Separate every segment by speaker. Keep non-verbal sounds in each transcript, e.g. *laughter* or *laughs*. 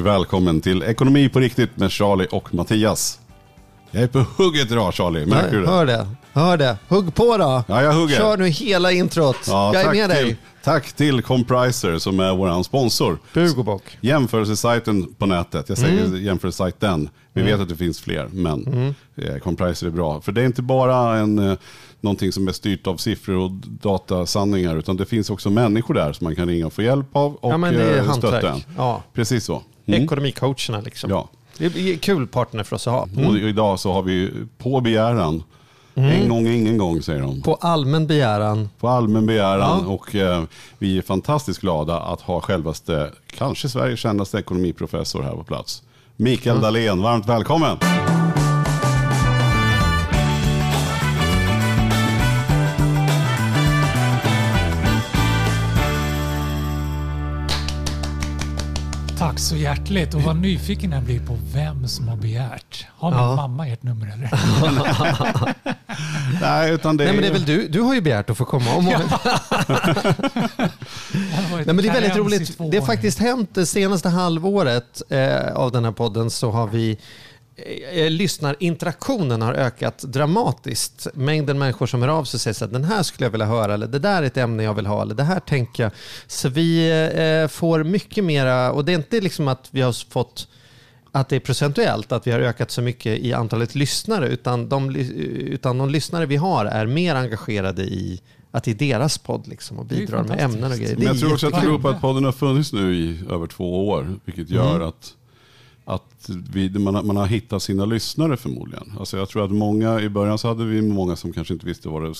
Speaker 1: Och välkommen till Ekonomi på riktigt med Charlie och Mattias. Jag är på hugget idag Charlie, märker du det?
Speaker 2: Hör det, hör det. Hugg på då.
Speaker 1: Ja, jag hugger.
Speaker 2: Kör nu hela introt.
Speaker 1: Ja,
Speaker 2: jag är
Speaker 1: tack
Speaker 2: med dig.
Speaker 1: Till, tack till Compriser som är vår sponsor.
Speaker 2: Bug och bock.
Speaker 1: Jämförelsesajten på nätet. Jag säger
Speaker 2: Mm.
Speaker 1: jämförelsesajten. Vi vet att det finns fler, men eh, Compriser är bra. För det är inte bara en, eh, någonting som är styrt av siffror och datasanningar, utan det finns också människor där som man kan ringa och få hjälp av och
Speaker 2: Ja, men det är
Speaker 1: eh, stötta en.
Speaker 2: Ja.
Speaker 1: Precis så. Mm.
Speaker 2: Ekonomicoacherna liksom.
Speaker 1: Ja.
Speaker 2: Det är kul partner för oss att ha.
Speaker 1: Och idag så har vi på begäran, en gång ingen gång säger de.
Speaker 2: På allmän begäran.
Speaker 1: På allmän begäran
Speaker 2: Ja.
Speaker 1: och eh, vi är fantastiskt glada att ha självaste, kanske Sveriges kändaste ekonomiprofessor här på plats. Mikael
Speaker 2: Mm.
Speaker 1: Dahlén, varmt välkommen.
Speaker 3: Tack så hjärtligt och vad nyfiken jag blir på vem som har begärt. Har min
Speaker 2: Ja.
Speaker 3: mamma ert nummer eller? *laughs*
Speaker 1: Nej, utan det,
Speaker 2: Nej men det är väl du, du har ju begärt att få komma om. *laughs* *laughs*
Speaker 3: Varit
Speaker 2: Nej, men det är väldigt roligt. Det har faktiskt hänt det senaste halvåret eh, av den här podden så har vi Eh, eh, lyssnarinteraktionen har ökat dramatiskt. Mängden människor som hör av sig och säger att den här skulle jag vilja höra eller det där är ett ämne jag vill ha eller det här tänker jag. Så vi eh, eh, får mycket mera och det är inte liksom att vi har fått att det är procentuellt, att vi har ökat så mycket i antalet lyssnare, utan de, eh, utan de lyssnare vi har är mer engagerade i att det är deras podd liksom, och bidrar med ämnen och grejer.
Speaker 1: Men jag tror också att det beror på att podden har funnits nu i över två år, vilket gör
Speaker 2: Mm.
Speaker 1: att, att vi, man, har, man har hittat sina lyssnare förmodligen. Alltså jag tror att många, i början så hade vi många som kanske inte visste vad det,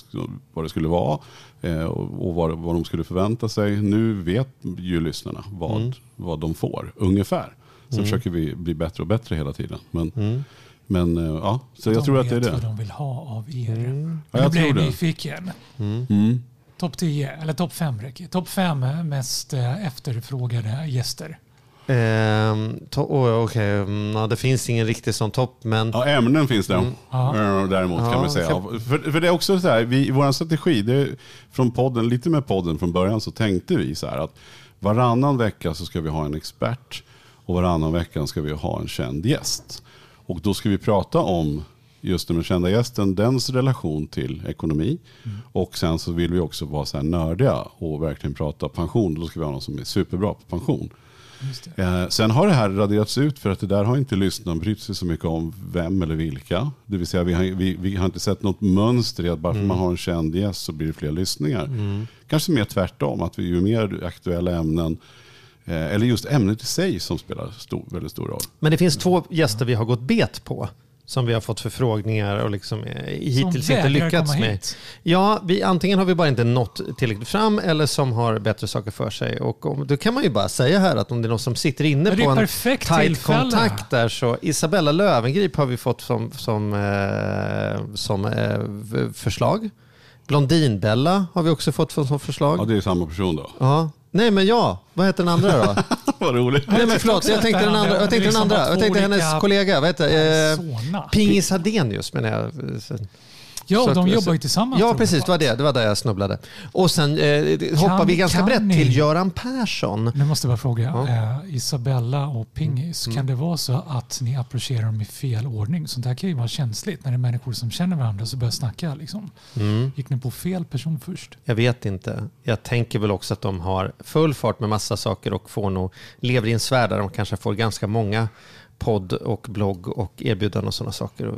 Speaker 1: vad det skulle vara eh, och, och vad, vad de skulle förvänta sig. Nu vet ju lyssnarna vad,
Speaker 2: Mm.
Speaker 1: vad de får, ungefär. Sen försöker vi bli bättre och bättre hela tiden. Men,
Speaker 2: Mm.
Speaker 1: men eh, ja, så jag
Speaker 3: de
Speaker 1: tror att det är
Speaker 3: vet vad
Speaker 1: det.
Speaker 3: de vill ha av er.
Speaker 2: Mm.
Speaker 1: Ja, jag
Speaker 3: blir jag
Speaker 1: det.
Speaker 3: nyfiken.
Speaker 1: Mm.
Speaker 3: Topp 10, eller topp 5 räcker. Topp 5 mest eh, efterfrågade gäster.
Speaker 2: To- oh, okej, mm, ja, det finns ingen riktig sån topp, men
Speaker 1: Ja, ämnen finns det
Speaker 3: Ja.
Speaker 1: Eh, däremot kan
Speaker 2: Ja,
Speaker 1: man säga.
Speaker 2: kan-
Speaker 1: För, för det är också så här, vi, i vår strategi, det är, från podden, lite med podden från början så tänkte vi så här att varannan vecka så ska vi ha en expert och varannan vecka ska vi ha en känd gäst. Och då ska vi prata om just den kända gästen, dens relation till ekonomi. Och sen så vill vi också vara så här nördiga och verkligen prata pension. Då ska vi ha någon som är superbra på pension. Eh, sen har det här raderats ut för att det där har inte lyssnaren brytt sig så mycket om vem eller vilka. Det vill säga vi har, vi, vi har inte sett något mönster i att bara för man har en känd gäst så blir det fler lyssningar. Kanske mer tvärtom, att vi ju mer aktuella ämnen, eh, eller just ämnet i sig som spelar stor, väldigt stor roll.
Speaker 2: Men det finns två gäster vi har gått bet på. Som vi har fått förfrågningar och liksom eh, hittills inte lyckats med.
Speaker 3: hit.
Speaker 2: Ja, vi, antingen har vi bara inte nått tillräckligt fram eller som har bättre saker för sig. Och om, då kan man ju bara säga här att om det är någon som sitter inne på en tight
Speaker 3: tillfälle.
Speaker 2: kontakt där så Isabella Lövengrip har vi fått som, som, eh, som eh, förslag. Blondinbella har vi också fått som förslag.
Speaker 1: Ja, det är samma person då.
Speaker 2: Ja. Nej men ja, vad heter den andra då? *laughs*
Speaker 1: Vad roligt.
Speaker 2: Nej men förlåt, jag tänkte den andra. Jag tänkte den andra. Jag tänkte hennes kollega. Vad heter eh. Pingis Hadenius menar jag.
Speaker 3: Ja,
Speaker 2: Så
Speaker 3: de
Speaker 2: att-
Speaker 3: jobbar ju tillsammans.
Speaker 2: Ja precis, det var det. Det var där jag snubblade. Och sen eh, hoppar vi ganska brett
Speaker 3: ni-
Speaker 2: till Göran Persson.
Speaker 3: Nu måste jag bara fråga,
Speaker 2: Ja.
Speaker 3: eh, Isabella och Pingis,
Speaker 2: Mm.
Speaker 3: kan det vara så att ni approcherar dem i fel ordning? Sånt här kan ju vara känsligt när det är människor som känner varandra så börjar snacka. Liksom.
Speaker 2: Mm.
Speaker 3: Gick ni på fel person först?
Speaker 2: Jag vet inte. Jag tänker väl också att de har full fart med massa saker och får nog, lever i en sfär där de kanske får ganska många podd och blogg och erbjudanden och sådana saker.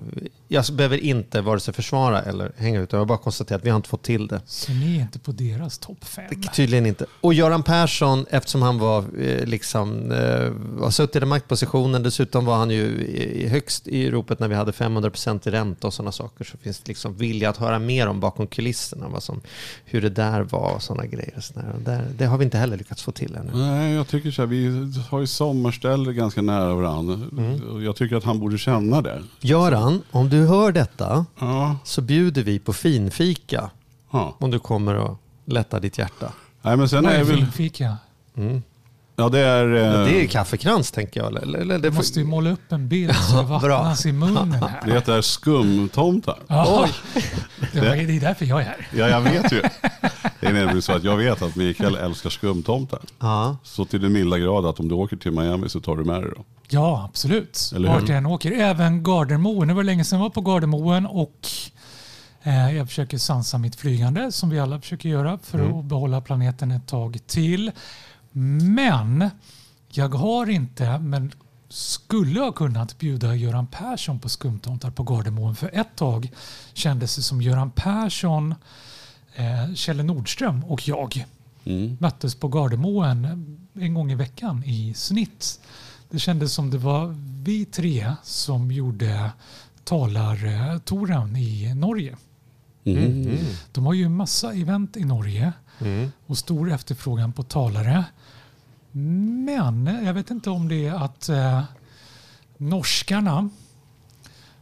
Speaker 2: Jag behöver inte vare sig försvara eller hänga ut. Jag har bara konstaterat att vi har inte fått till det.
Speaker 3: Så ni är inte på deras topp fem?
Speaker 2: Tydligen inte. Och Göran Persson, eftersom han var eh, liksom, eh, har suttit i den maktpositionen, dessutom var han ju i- högst i ropet när vi hade 500% i ränta och sådana saker, så finns det liksom vilja att höra mer om bakom kulisserna, vad som, hur det där var och sådana grejer. Och. Och där, det har vi inte heller lyckats få till ännu.
Speaker 1: Nej, jag tycker så här, vi har ju sommarställe ganska nära varandra. Och Jag tycker att han borde känna det.
Speaker 2: Göran, om du hör detta
Speaker 1: Ja,
Speaker 2: så bjuder vi på finfika
Speaker 1: ja.
Speaker 2: om du kommer och lättar ditt hjärta.
Speaker 1: Nej, men sen
Speaker 3: Vad
Speaker 1: är
Speaker 3: är
Speaker 1: väl...
Speaker 3: finfika?
Speaker 1: Ja, det är... eh,
Speaker 2: Det är kaffekrans tänker jag. Eller, eller, det
Speaker 3: Du måste ju måla upp en bild *laughs* så det
Speaker 2: bra.
Speaker 3: vattnas i munnen här.
Speaker 1: Det är skumtomtar.
Speaker 3: Ja, det, var, det är därför jag är här.
Speaker 1: Ja, jag vet ju. Det är nämligen så att jag vet att Mikael älskar skumtomtar.
Speaker 2: Ja.
Speaker 1: Så till den milda grad att om du åker till Miami så tar du med dig då.
Speaker 3: Ja, absolut.
Speaker 1: Eller hur?
Speaker 3: Vart jag än åker. Även Gardermoen. Det var länge sedan jag var på Gardermoen och eh, jag försöker sansa mitt flygande som vi alla försöker göra för
Speaker 1: Mm.
Speaker 3: att behålla planeten ett tag till. Men jag har inte, men skulle ha kunnat bjuda Göran Persson på skumtomtar på Gardermoen. För ett tag kändes det som Göran Persson, eh, Kjell Nordström och jag
Speaker 1: Mm.
Speaker 3: möttes på Gardermoen en gång i veckan i snitt. Det kändes som det var vi tre som gjorde talartouren i Norge.
Speaker 1: Mm.
Speaker 3: De har ju massa event i Norge och stor efterfrågan på talare. Men jag vet inte om det är att eh, norskarna,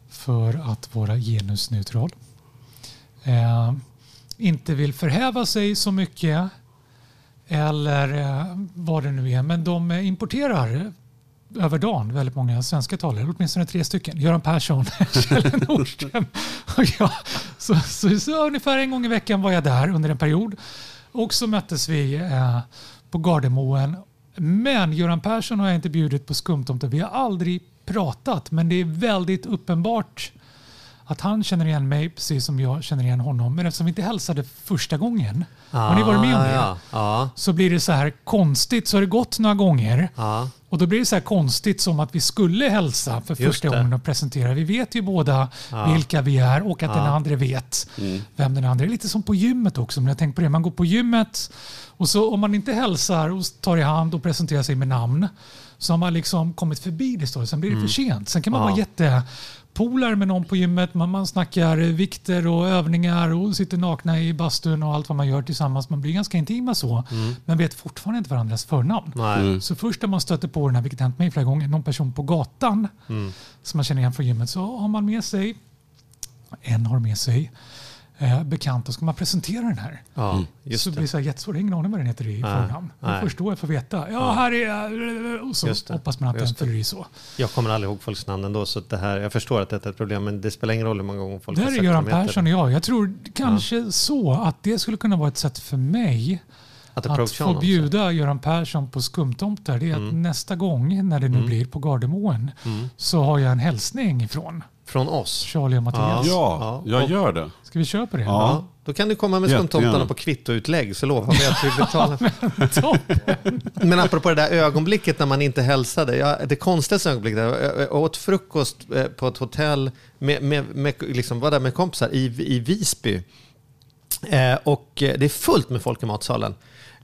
Speaker 3: för att vara genusneutral, eh, inte vill förhäva sig så mycket eller eh, vad det nu är. Men de eh, importerar över dagen väldigt många svenska talare, åtminstone tre stycken. Göran Persson, *laughs* Kjell Nordström och jag. Så, så, så ungefär en gång i veckan var jag där under en period. Och så möttes vi eh, på Gardermoen. Men Göran Persson har jag inte bjudit på skumtomte. Vi har aldrig pratat, men det är väldigt uppenbart att han känner igen mig precis som jag känner igen honom. Men eftersom vi inte hälsade första gången, har ni varit med om det?
Speaker 2: Ja, ja,
Speaker 3: Så blir det så här konstigt. Så har det gått några gånger.
Speaker 2: ja.
Speaker 3: Och då blir det så här konstigt som att vi skulle hälsa för
Speaker 2: Just
Speaker 3: första
Speaker 2: det.
Speaker 3: gången och presentera. Vi vet ju båda vilka vi är och att den andra vet vem den andra är. Lite som på gymmet också. Men jag tänker på det. Man går på gymmet och så om man inte hälsar och tar i hand och presenterar sig med namn så har man liksom kommit förbi det stadiet. Sen blir det för sent. Sen kan man vara jättepolare med någon på gymmet. Man, man snackar vikter och övningar och sitter nakna i bastun och allt vad man gör tillsammans. Man blir ganska intima så. Men vet fortfarande inte varandras förnamn.
Speaker 2: Nej.
Speaker 3: Så först när man stöter på den här, vilket hänt mig flera gånger, någon person på gatan som man känner igen från gymmet så har man med sig, en har med sig eh, bekant och ska man presentera den här.
Speaker 2: Ja, just
Speaker 3: så
Speaker 2: det.
Speaker 3: blir det så här jättesvårt, ingen aning vad den heter i förnamn. Det är
Speaker 2: nej.
Speaker 3: först då jag får veta. Ja, här är och så
Speaker 2: Just det,
Speaker 3: hoppas man att den
Speaker 2: det.
Speaker 3: fyller i så.
Speaker 2: Jag kommer aldrig ihåg folks namn ändå, så det här, jag förstår att detta är ett problem, men det spelar ingen roll hur många gånger folk
Speaker 3: Där
Speaker 2: har
Speaker 3: är
Speaker 2: sagt
Speaker 3: Göran. Persson och jag. Jag tror kanske så att det skulle kunna vara ett sätt för mig
Speaker 2: Att
Speaker 3: att få bjuda Göran Persson på skumtomtar. Det är att nästa gång när det nu blir på Gardermoen så har jag en hälsning ifrån
Speaker 2: Från oss.
Speaker 3: Charlie och Mattias.
Speaker 1: Ja,
Speaker 2: Ja.
Speaker 1: jag gör det.
Speaker 3: Ska vi köra på det?
Speaker 2: Ja.
Speaker 1: Ja.
Speaker 2: Då kan du komma med skumtomtarna på kvittoutlägg så lovar vi att vi betalar. *laughs* Men apropå det där ögonblicket när man inte hälsade. Jag, det konstigaste ögonblicket, jag åt frukost eh, på ett hotell, med, med, med, liksom var där med kompisar i, i Visby. Eh, och eh, det är fullt med folk i matsalen.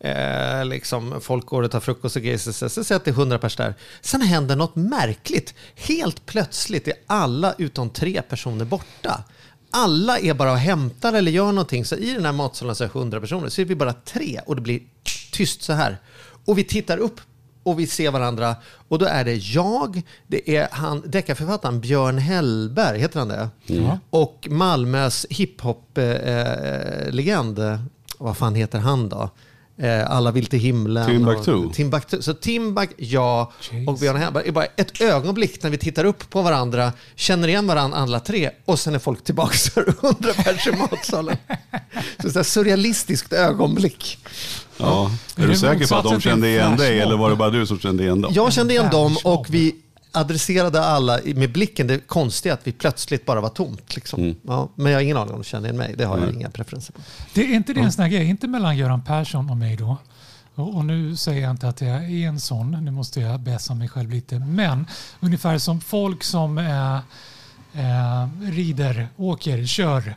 Speaker 2: Eh, liksom, folk går och tar frukost och grejer. Så, säger att det är 100 pers där. Sen händer något märkligt. Helt plötsligt är alla utom tre personer borta. Alla är bara och hämtar eller gör någonting. Så i den här matsalen så är 100 personer. Så är vi bara tre och det blir tyst så här. Och vi tittar upp och vi ser varandra. Och då är det jag, det är han, deckarförfattaren Björn Hellberg, heter han det?
Speaker 3: Ja.
Speaker 2: Och Malmös hiphop-legend, eh, vad fan heter han då? Eh, Alla vill till himlen.
Speaker 1: Timbuktu.
Speaker 2: Och, Timbuktu. Så Timbuk, jag
Speaker 3: Jeez.
Speaker 2: och Björn Hellberg är bara ett ögonblick när vi tittar upp på varandra, känner igen varandra alla tre och sen är folk tillbaka så är det hundra pers i matsalen. Så ett surrealistiskt ögonblick.
Speaker 1: Ja.
Speaker 3: Är
Speaker 1: du säker på att de kände igen dig eller var det bara du som kände igen dem?
Speaker 2: Jag kände igen dem och vi adresserade alla med blicken. Det konstiga att vi plötsligt bara var tomt. Liksom. Ja, men jag har ingen aning om de känner igen mig. Det har jag inga preferenser på.
Speaker 3: Det är inte det en sån här grej, inte mellan Göran Persson och mig då. Och, nu säger jag inte att jag är en sån, nu måste jag bäsa mig själv lite. Men ungefär som folk som eh, eh, rider, åker, kör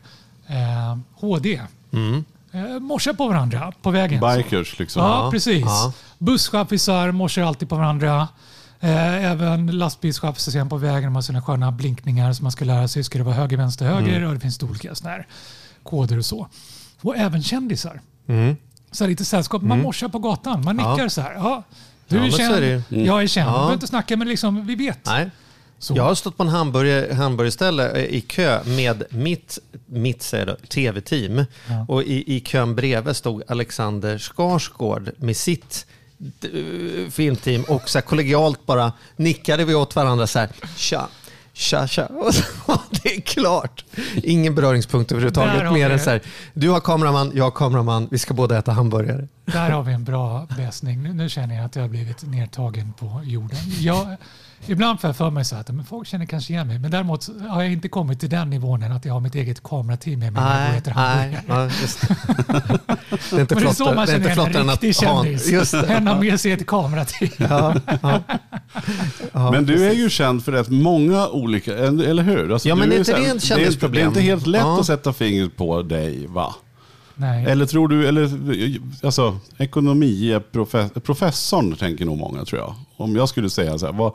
Speaker 3: eh, HD.
Speaker 2: Mm.
Speaker 3: Eh, morsar på varandra på vägen.
Speaker 1: Bikers liksom.
Speaker 3: Ja,
Speaker 2: Ja,
Speaker 3: precis.
Speaker 2: ja.
Speaker 3: Busschaffisar morsar alltid på varandra. Eh, även lastbilschaffisar ser på vägen. Har sina sköna blinkningar som man ska lära sig. Ska det vara höger, vänster, höger?
Speaker 2: Mm.
Speaker 3: Och det finns olika här koder och så. Och även kändisar.
Speaker 2: Mm.
Speaker 3: Så lite sällskap. Man morsar på gatan. Man
Speaker 2: Ja.
Speaker 3: nickar så här. Ja, du
Speaker 2: Ja,
Speaker 3: är känd.
Speaker 2: är ju.
Speaker 3: Jag är känd.
Speaker 2: Ja.
Speaker 3: Vi behöver inte snacka, men liksom, vi vet.
Speaker 2: Nej.
Speaker 3: Så.
Speaker 2: Jag har stått på en hamburger, hamburgerställe eh, i kö med mitt, mitt tv-team.
Speaker 3: Ja.
Speaker 2: Och i, i kön bredvid stod Alexander Skarsgård med sitt filmteam och så här kollegialt bara nickade vi åt varandra så här. Tja, tja, tja. *laughs* Och så, det är klart. Ingen beröringspunkt överhuvudtaget. Mer än så här. Du har kameraman, jag har kameraman. Vi ska båda äta hamburgare.
Speaker 3: Där har vi en bra bäsning. Nu, nu känner jag att jag har blivit nedtagen på jorden. Jag, ibland får jag för mig så att men folk känner kanske igen mig. Men däremot har jag inte kommit till den nivån än att jag har mitt eget kamerateam med mig
Speaker 2: Nej,
Speaker 3: äter
Speaker 2: nej. Ja, just det. *laughs* det är inte
Speaker 3: Men det är så man
Speaker 2: det är inte
Speaker 3: känner
Speaker 2: flottare
Speaker 3: en
Speaker 2: än att
Speaker 3: riktig kändis.
Speaker 2: Just det.
Speaker 3: En har med sig ett kamerateam.
Speaker 2: Ja, ja. Ja, *laughs*
Speaker 1: Men du är ju känd för rätt många olika, eller hur? Alltså,
Speaker 2: Ja, men
Speaker 1: du
Speaker 2: är inte det ett
Speaker 1: det är inte-
Speaker 2: kändisproblem?
Speaker 1: Det är inte helt lätt
Speaker 2: Ja.
Speaker 1: att sätta fingret på dig, va?
Speaker 3: Nej.
Speaker 1: Eller tror du, eller alltså ekonomi är profe- professorn tänker nog många tror jag. Om jag skulle säga så här, vad,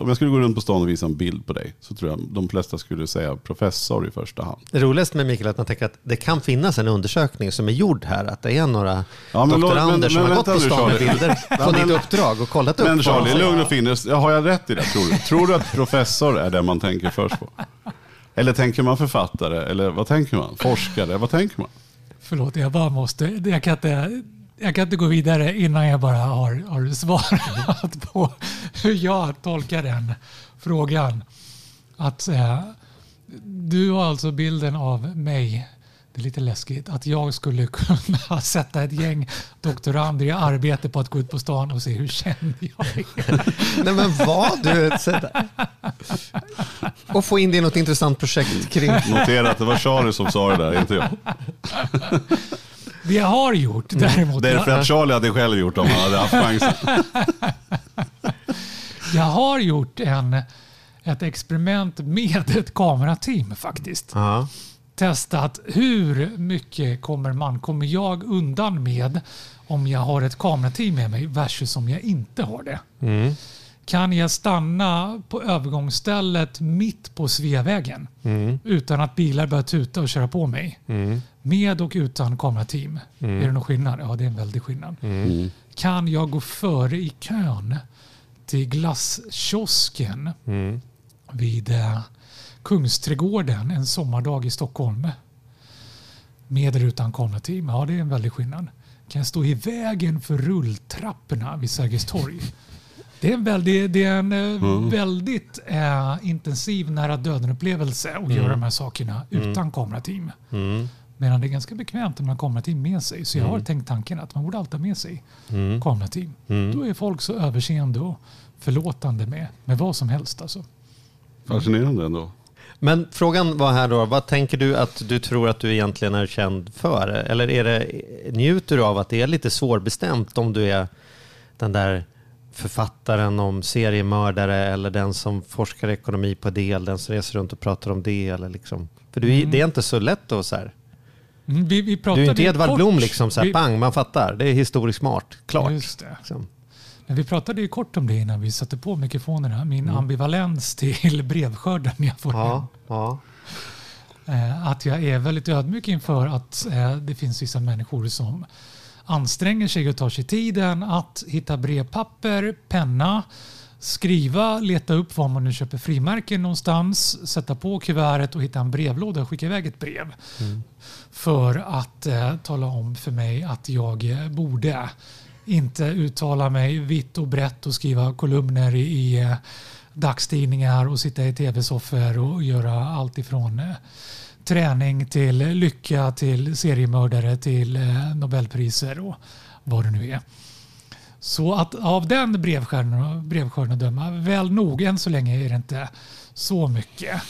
Speaker 1: om jag skulle gå runt på stan och visa en bild på dig så tror jag de flesta skulle säga professor i första hand.
Speaker 2: Det roligaste med Mikael är att man tänker att det kan finnas en undersökning som är gjord här. Att det är några
Speaker 1: Ja, men
Speaker 2: doktorander
Speaker 1: men-
Speaker 2: som
Speaker 1: men
Speaker 2: har gått på stan med bilder *laughs* på ditt uppdrag och kollat upp
Speaker 1: Men Charlie, lugn och fin. Har jag rätt i det tror du? Tror du att professor är det man tänker först på? Eller tänker man författare? Eller vad tänker man? Forskare? Vad tänker man?
Speaker 3: Förlåt, jag bara måste. Jag kan inte, jag kan inte gå vidare innan jag bara har, har svarat *laughs* på hur jag tolkar den frågan. Att eh, du har alltså bilden av mig. Det är lite läskigt att jag skulle *laughs* kunna sätta ett gäng doktorander i arbete på att gå ut på stan och se hur känd jag är. *laughs*
Speaker 2: Nej men vad du. Och få in det i något intressant projekt kring.
Speaker 1: Notera att det var Charlie som sa det där, inte jag.
Speaker 3: Det jag har gjort däremot.
Speaker 1: Det är för att Charlie hade själv gjort om han hade haft chansen. *laughs*
Speaker 3: Jag har gjort en, ett experiment med ett kamerateam faktiskt.
Speaker 2: Ja.
Speaker 3: Testat hur mycket kommer man, kommer jag undan med om jag har ett kamerateam med mig versus om jag inte har det.
Speaker 2: Mm.
Speaker 3: Kan jag stanna på övergångsstället mitt på Sveavägen
Speaker 2: Mm.
Speaker 3: utan att bilar börjar tuta och köra på mig?
Speaker 2: Mm.
Speaker 3: Med och utan kamerateam. Är det någon skillnad? Ja, det är en väldig skillnad.
Speaker 2: Mm.
Speaker 3: Kan jag gå före i kön till glasskiosken
Speaker 2: Mm.
Speaker 3: vid eh, Kungsträdgården en sommardag i Stockholm? Med eller utan kamerateam? Ja, det är en väldig skillnad. Kan jag stå i vägen för rulltrapporna vid Sergels torg? Det är en väldigt, det är en eh, väldigt eh, intensiv nära döden-upplevelse att göra de här sakerna utan kamerateam.
Speaker 2: Mm.
Speaker 3: Medan det är ganska bekvämt om man har kamerateam med sig. Så jag har tänkt tanken att man borde alltid ha med sig
Speaker 2: Mm.
Speaker 3: kamerateam. Då är folk så överseende och förlåtande med, med vad som helst. Alltså.
Speaker 1: Fascinerande ändå.
Speaker 2: Men frågan var här då, vad tänker du att du tror att du egentligen är känd för? Eller är det, njuter du av att det är lite svårbestämt om du är den där författaren om seriemördare eller den som forskar ekonomi på eller den som reser runt och pratar om det eller liksom. För du, är- det är inte så lätt att så här.
Speaker 3: Mm, vi, vi
Speaker 2: Du är inte Edvard
Speaker 3: kort-
Speaker 2: Blom liksom så här,
Speaker 3: vi,
Speaker 2: bang, man fattar. Det är historiskt smart, klart. Liksom.
Speaker 3: Men vi pratade ju kort om det innan vi satte på mikrofonerna. Min ambivalens till *laughs* brevskörden jag får.
Speaker 2: Mm. Ja, ja.
Speaker 3: Eh, Att jag är väldigt ödmjuk inför att eh, det finns vissa människor som anstränger sig och tar sig tiden att hitta brevpapper, penna, skriva, leta upp var man nu köper frimärken någonstans, sätta på kuvertet och hitta en brevlåda och skicka iväg ett brev. För att eh, tala om för mig att jag eh, borde inte uttala mig vitt och brett och skriva kolumner i, i eh, dagstidningar och sitta i tv-soffor och göra allt ifrån eh, träning till lycka till seriemördare till eh, Nobelpriser och vad det nu är. Så att av den brevskörden att döma, väl nog än så länge är det inte så mycket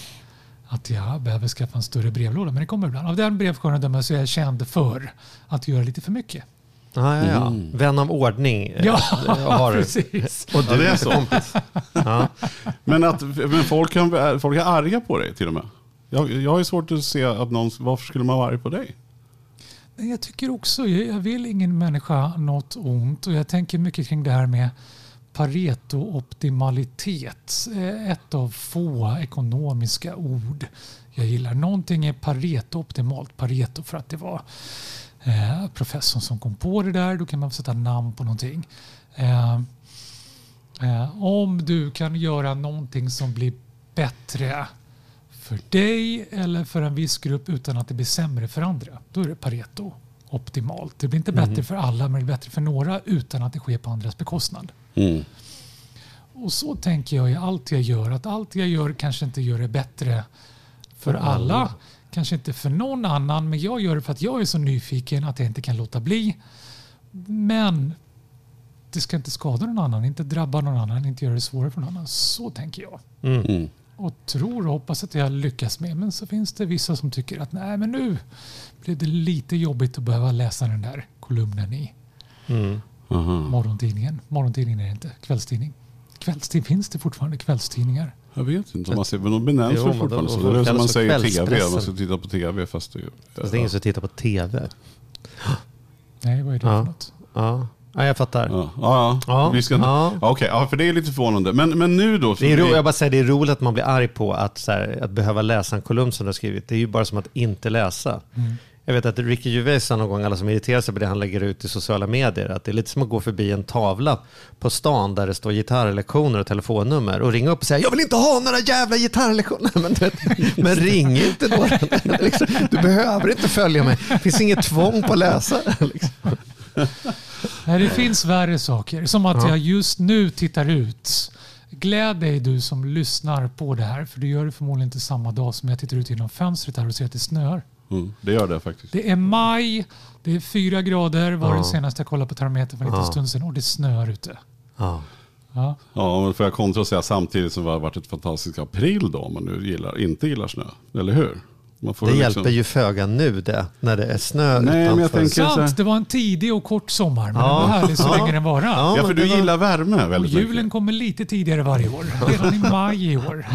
Speaker 3: att jag behöver skaffa en större brevlåda, men det kommer ibland. Av den brevskörden att döma så är jag känd för att göra lite för mycket.
Speaker 2: Ja, ja, ja. Vän av ordning. eh,
Speaker 3: Ja,
Speaker 2: har,
Speaker 3: precis.
Speaker 2: Och du
Speaker 1: Ja, det är så.
Speaker 2: kompis. Ja.
Speaker 1: Men, att, men folk, kan, folk är arga på dig till och med. Jag, jag har ju svårt att se att någon, varför skulle man vara arg på dig?
Speaker 3: Jag tycker också, jag jag vill ingen människa något ont och jag tänker mycket kring det här med Pareto-optimalitet. Eh, Ett av få ekonomiska ord jag gillar. Någonting är Pareto-optimalt. Pareto för att det var eh, professorn som kom på det där. Då kan man sätta namn på någonting. Eh, eh, om du kan göra någonting som blir bättre för dig eller för en viss grupp utan att det blir sämre för andra. Då är det Pareto optimalt. Det blir inte bättre för alla men det är bättre för några utan att det sker på andras bekostnad.
Speaker 1: Mm.
Speaker 3: Och så tänker jag i allt jag gör. Att allt jag gör kanske inte gör det bättre för alla. Kanske inte för någon annan. Men jag gör det för att jag är så nyfiken att jag inte kan låta bli. Men det ska inte skada någon annan, inte drabba någon annan, inte göra det svårare för någon annan. Så tänker jag.
Speaker 1: Mm.
Speaker 3: Och tror och hoppas att jag lyckas med. Men så finns det vissa som tycker att nej men nu blev det lite jobbigt att behöva läsa den där kolumnen i
Speaker 2: Mm.
Speaker 1: Aha.
Speaker 3: morgontidningen. Morgontidningen är det inte, kvällstidning. Kvällstid finns det fortfarande kvällstidningar.
Speaker 1: Jag vet inte om man säger, men de benämns väl fortfarande
Speaker 2: de-
Speaker 1: så. Det är som man säger tv, man ska titta på tv fast det,
Speaker 2: Fast det är ingen som tittar på tv. *gasps*
Speaker 3: Nej, vad är det
Speaker 2: Ja.
Speaker 3: för något?
Speaker 2: Ja, ja jag fattar.
Speaker 1: Ja, ja, ja.
Speaker 2: Ja,
Speaker 1: Vi ska,
Speaker 2: ja.
Speaker 1: ja. Okej, ja, för det är lite förvånande. Men, men nu då?
Speaker 2: Det är, ro, jag bara säger, det är roligt att man blir arg på att, så här, att behöva läsa en kolumn som du har skrivit. Det är ju bara som att inte läsa. Jag vet att Ricky Gervais sa någon gång, alla som irriterar sig på det han lägger ut i sociala medier, att det är lite som att gå förbi en tavla på stan där det står gitarrlektioner och telefonnummer och ringa upp och säga jag vill inte ha några jävla gitarrlektioner. *laughs* Men, vet, men ring inte då. *laughs* Liksom, Du behöver inte följa mig. Det finns inget tvång på att läsa. *laughs* Liksom.
Speaker 3: Nej, det finns värre saker. Som att
Speaker 2: Ja.
Speaker 3: jag just nu tittar ut. Gläd dig du som lyssnar på det här. För du gör det förmodligen inte samma dag som jag tittar ut genom fönstret här och ser att det snöar.
Speaker 1: Mm, det gör det faktiskt.
Speaker 3: Det är maj, det är fyra grader var
Speaker 2: Ja.
Speaker 3: det senaste jag kollade på termometern för en liten
Speaker 2: Ja.
Speaker 3: stund sedan och det snöar ute.
Speaker 2: Ja.
Speaker 3: Ja.
Speaker 1: Ja, men får jag kontra och säga samtidigt som det har varit ett fantastiskt april då, om man nu gillar, inte gillar snö. Eller hur? Man får
Speaker 2: Det
Speaker 1: liksom-
Speaker 2: hjälper ju föga nu det, när det är snö
Speaker 1: Nej, men jag
Speaker 2: utanför.
Speaker 1: tänker- så här-
Speaker 3: Sant, det var en tidig och kort sommar men
Speaker 2: Ja.
Speaker 3: den var härlig så länge den varar.
Speaker 2: Ja,
Speaker 1: Ja, för du
Speaker 2: var-
Speaker 1: gillar värme
Speaker 3: Och
Speaker 1: väldigt
Speaker 3: julen
Speaker 1: mycket.
Speaker 3: kommer lite tidigare varje år. Redan i maj i år.